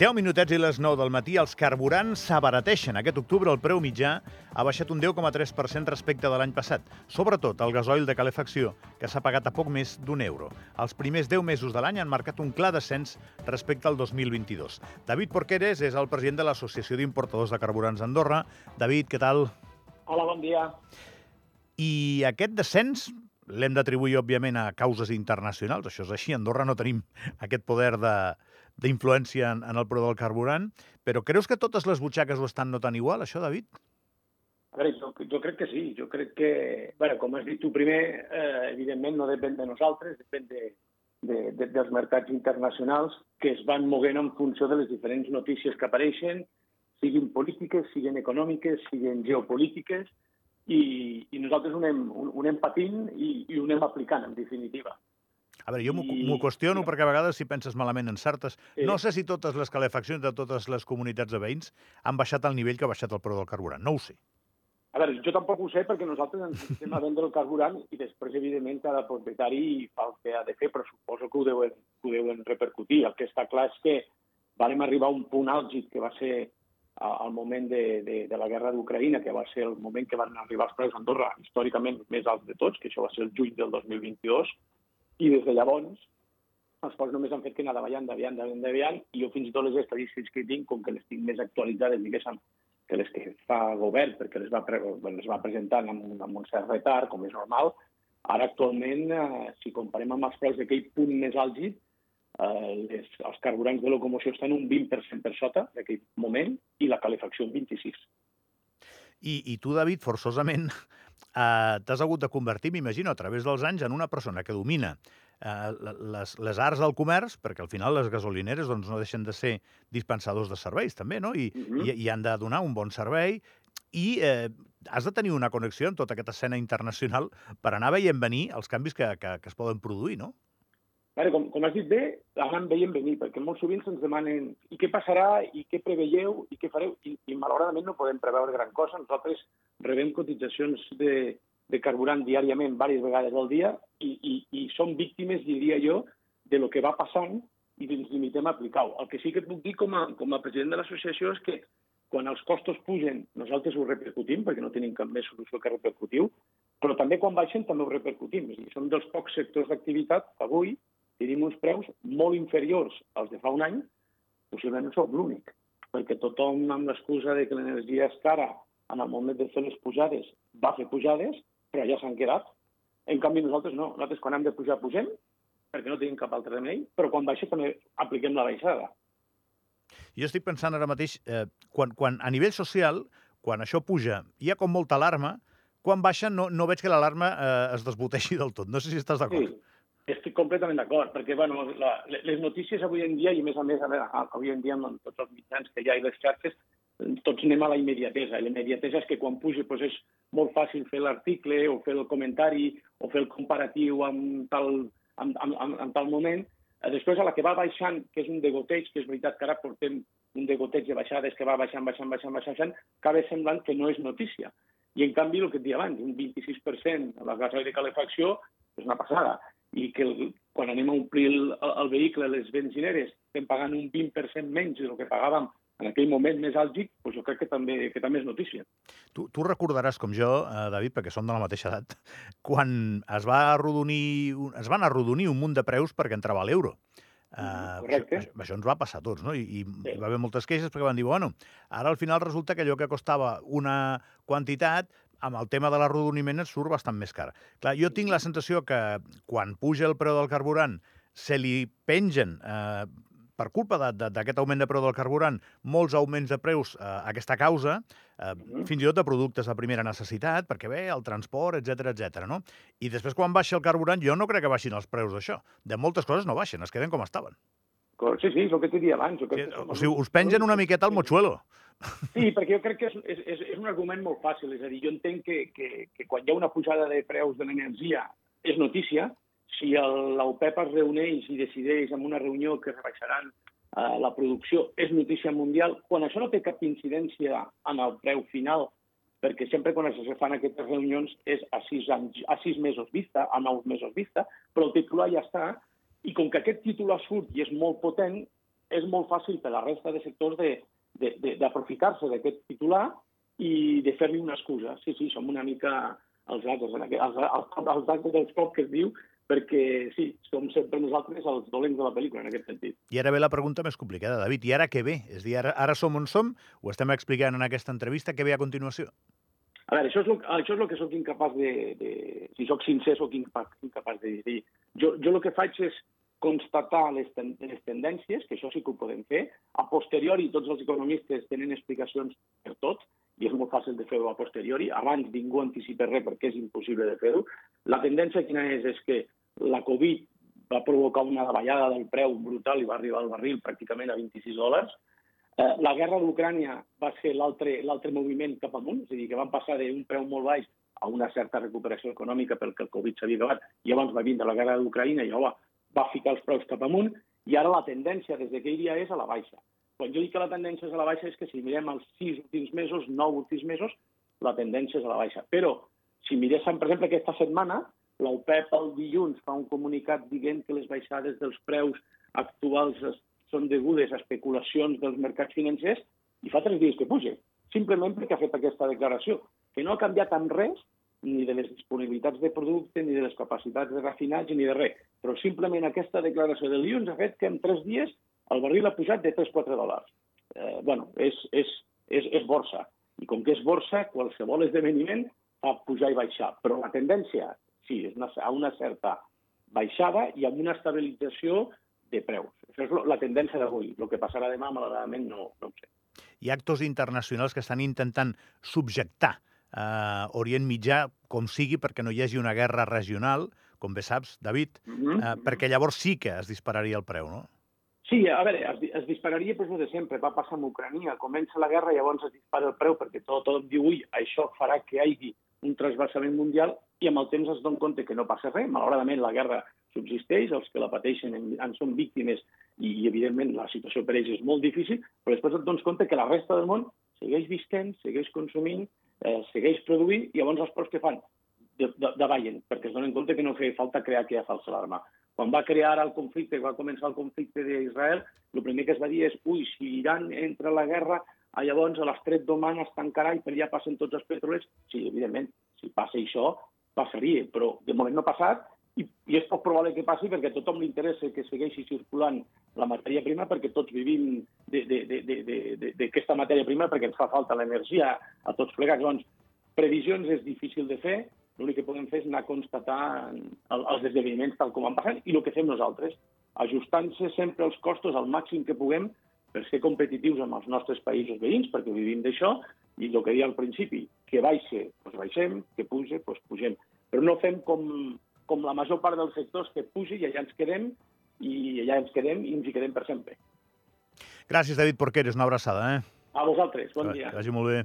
10 minutets i les 9 del matí, els carburants s'abarateixen. Aquest octubre el preu mitjà ha baixat un 10,3% respecte de l'any passat, sobretot el gasoil de calefacció, que s'ha pagat a poc més d'un euro. Els primers 10 mesos de l'any han marcat un clar descens respecte al 2022. David Porqueres és el president de l'Associació d'Importadors de Carburants d'Andorra. David, què tal? Hola, bon dia. I aquest descens l'hem d'atribuir, òbviament, a causes internacionals. Això és així. A Andorra no tenim aquest poder de, d'influència en, en el preu del carburant, però creus que totes les butxaques ho estan notant igual, això, David? A veure, jo, jo crec que sí. Jo crec que, bueno, com has dit tu primer, eh, evidentment no depèn de nosaltres, depèn de, de, de, dels mercats internacionals que es van moguent en funció de les diferents notícies que apareixen, siguin polítiques, siguin econòmiques, siguin geopolítiques, i, i nosaltres ho anem, ho anem patint i, i ho anem aplicant, en definitiva. A veure, jo m'ho qüestiono perquè a vegades si penses malament en certes... No sé si totes les calefaccions de totes les comunitats de veïns han baixat al nivell que ha baixat el preu del carburant. No ho sé. A veure, jo tampoc ho sé perquè nosaltres ens estem a vendre el carburant i després, evidentment, cada propietari fa el que ha de fer, però suposo que ho deuen, que ho deuen repercutir. El que està clar és que vam arribar a un punt àlgid que va ser al moment de, de, de la guerra d'Ucraïna, que va ser el moment que van arribar els preus a Andorra històricament més alts de tots, que això va ser el juny del 2022, i des de llavors, els pocs només han fet que anar davallant, davallant, davallant, davallant, i jo fins i tot les estadístiques que tinc, com que les tinc més actualitzades, diguéssim, que les que fa govern, perquè les va, pre les va presentant amb, amb un cert retard, com és normal, ara actualment, eh, si comparem amb els preus d'aquell punt més àlgid, eh, les, els carburants de locomoció estan un 20% per sota d'aquell moment i la calefacció un 26%. I, I tu, David, forçosament eh, t'has hagut de convertir, m'imagino, a través dels anys, en una persona que domina eh, les, les arts del comerç, perquè al final les gasolineres doncs, no deixen de ser dispensadors de serveis, també, no? I, uh -huh. i, i han de donar un bon servei i eh, has de tenir una connexió amb tota aquesta escena internacional per anar veient venir els canvis que, que, que es poden produir, no? Vale, com, com has dit bé, l'anem veient venir, perquè molt sovint se'ns demanen i què passarà, i què preveieu, i què fareu, i, i malauradament no podem preveure gran cosa. Nosaltres rebem cotitzacions de, de carburant diàriament, diverses vegades al dia, i, i, i som víctimes, diria jo, de lo que va passant i ens limitem a aplicar-ho. El que sí que et puc dir com a, com a president de l'associació és que quan els costos pugen, nosaltres ho repercutim, perquè no tenim cap més solució que repercutiu, però també quan baixen també ho repercutim. És dir, som dels pocs sectors d'activitat que avui tenim uns preus molt inferiors als de fa un any, possiblement som l'únic, perquè tothom amb l'excusa de que l'energia és cara en el moment de fer les pujades, va fer pujades, però ja s'han quedat. En canvi, nosaltres no. Nosaltres, quan hem de pujar, pugem, perquè no tenim cap altre remei, però quan baixa també apliquem la baixada. Jo estic pensant ara mateix, eh, quan, quan a nivell social, quan això puja, hi ha com molta alarma, quan baixa no, no veig que l'alarma eh, es desboteixi del tot. No sé si estàs d'acord. Sí, estic completament d'acord, perquè bueno, la, les notícies avui en dia, i més a més, a veure, avui en dia amb tots els mitjans que hi ha i les xarxes, tots anem a la immediatesa. I la immediatesa és que quan puja doncs és molt fàcil fer l'article o fer el comentari o fer el comparatiu amb tal, amb, amb, amb, amb tal moment. Eh, després, a la que va baixant, que és un degoteig, que és veritat que ara portem un degoteig de baixades que va baixant, baixant, baixant, baixant, baixant acaba semblant que no és notícia. I, en canvi, el que et deia abans, un 26% a la gasoil de calefacció és una passada. I que el, quan anem a omplir el, el vehicle, les benzineres, estem pagant un 20% menys del que pagàvem en aquell moment més àlgid, doncs jo crec que també, que també és notícia. Tu, tu recordaràs, com jo, eh, David, perquè som de la mateixa edat, quan es, va arrodonir, es van arrodonir un munt de preus perquè entrava l'euro. Uh, Correcte. Això, això ens va passar a tots, no? I, i sí. hi va haver moltes queixes perquè van dir, bueno, ara al final resulta que allò que costava una quantitat, amb el tema de l'arrodoniment et surt bastant més car. Clar, jo tinc la sensació que quan puja el preu del carburant se li pengen eh, per culpa d'aquest augment de preu del carburant, molts augments de preus eh, a aquesta causa, eh, mm. fins i tot de productes de primera necessitat, perquè bé, el transport, etc etc. no? I després, quan baixa el carburant, jo no crec que baixin els preus d'això. De moltes coses no baixen, es queden com estaven. Sí, sí, és el que t'he dit abans. Que... Sí, o sigui, us pengen una miqueta al mochuelo. Sí, perquè jo crec que és, és, és, és un argument molt fàcil. És a dir, jo entenc que, que, que quan hi ha una pujada de preus de l'energia és notícia, si l'OPEP es reuneix i decideix en una reunió que rebaixaran eh, la producció, és notícia mundial, quan això no té cap incidència en el preu final, perquè sempre quan es fan aquestes reunions és a sis, anys, a sis mesos vista, a nou mesos vista, però el titular ja està, I com que aquest titular surt i és molt potent, és molt fàcil per a la resta de sectors d'aprofitar-se d'aquest titular i de fer-li una excusa. Sí, sí, som una mica els actes, els, els, els actes dels cops que es diu, perquè sí, som sempre nosaltres els dolents de la pel·lícula, en aquest sentit. I ara ve la pregunta més complicada, David. I ara què ve? És dir, ara, ara som on som? Ho estem explicant en aquesta entrevista. Què ve a continuació? A veure, això és, lo, això és el que sóc incapaç de, de... Si sóc sincer, sóc incapaç de dir. Jo, jo el que faig és constatar les, ten, les tendències, que això sí que ho podem fer. A posteriori, tots els economistes tenen explicacions per tot, i és molt fàcil de fer-ho a posteriori. Abans ningú anticipa res perquè és impossible de fer-ho. La tendència quina és? És que la Covid va provocar una davallada del preu brutal i va arribar al barril pràcticament a 26 dòlars. Eh, la guerra d'Ucrània va ser l'altre moviment cap amunt, és a dir, que van passar d'un preu molt baix a una certa recuperació econòmica perquè el Covid s'havia acabat, i llavors va vindre la guerra d'Ucraïna i va, va ficar els preus cap amunt, i ara la tendència des d'aquell dia és a la baixa. Quan jo dic que la tendència és a la baixa és que si mirem els sis últims mesos, nou últims mesos, la tendència és a la baixa. Però, si miréssim, per exemple, aquesta setmana, L'OPEP el dilluns fa un comunicat dient que les baixades dels preus actuals són degudes a especulacions dels mercats financers i fa tres dies que puja, simplement perquè ha fet aquesta declaració, que no ha canviat en res ni de les disponibilitats de producte, ni de les capacitats de refinatge, ni de res. Però simplement aquesta declaració del dilluns ha fet que en tres dies el barril ha pujat de 3-4 dòlars. Eh, bueno, és, és, és, és borsa. I com que és borsa, qualsevol esdeveniment fa pujar i baixar. Però la tendència sí, és una, a una certa baixada i amb una estabilització de preus. Això és la tendència d'avui. El que passarà demà, malauradament, no, no ho sé. Hi ha actors internacionals que estan intentant subjectar eh, Orient Mitjà com sigui perquè no hi hagi una guerra regional, com bé saps, David, -hmm. eh, perquè llavors sí que es dispararia el preu, no? Sí, a veure, es, es dispararia però de sempre. Va passar amb Ucrania. Comença la guerra i llavors es dispara el preu perquè tot, tot diu, ui, això farà que hi hagi un trasbassament mundial i amb el temps es donen compte que no passa res. Malauradament la guerra subsisteix, els que la pateixen en, en són víctimes i, i evidentment la situació per ells és molt difícil, però després et dones compte que la resta del món segueix visquent, segueix consumint, eh, segueix produint i llavors els preus que fan davallen, perquè es donen compte que no feia falta crear aquella falsa alarma. Quan va crear el conflicte, va començar el conflicte d'Israel, el primer que es va dir és ui, si Iran entra a la guerra, llavors a l'estret d'Oman es tancarà i per allà passen tots els petrolers. Sí, evidentment, si passa això, passaria, però de moment no ha passat i, i és poc probable que passi perquè a tothom li interessa que segueixi circulant la matèria prima perquè tots vivim d'aquesta matèria prima perquè ens fa falta l'energia a tots plegats. Doncs, previsions és difícil de fer, l'únic que podem fer és anar constatant el, els esdeveniments tal com van passant i el que fem nosaltres, ajustant-se sempre els costos al màxim que puguem per ser competitius amb els nostres països veïns, perquè vivim d'això, i el que deia al principi, que baixe, doncs baixem, que puja, doncs pugem. Però no fem com, com la major part dels sectors que pugi i allà ens quedem i allà ens quedem i ens hi quedem per sempre. Gràcies, David Porqueres. Una abraçada. Eh? A vosaltres. Bon dia. Que vagi molt bé.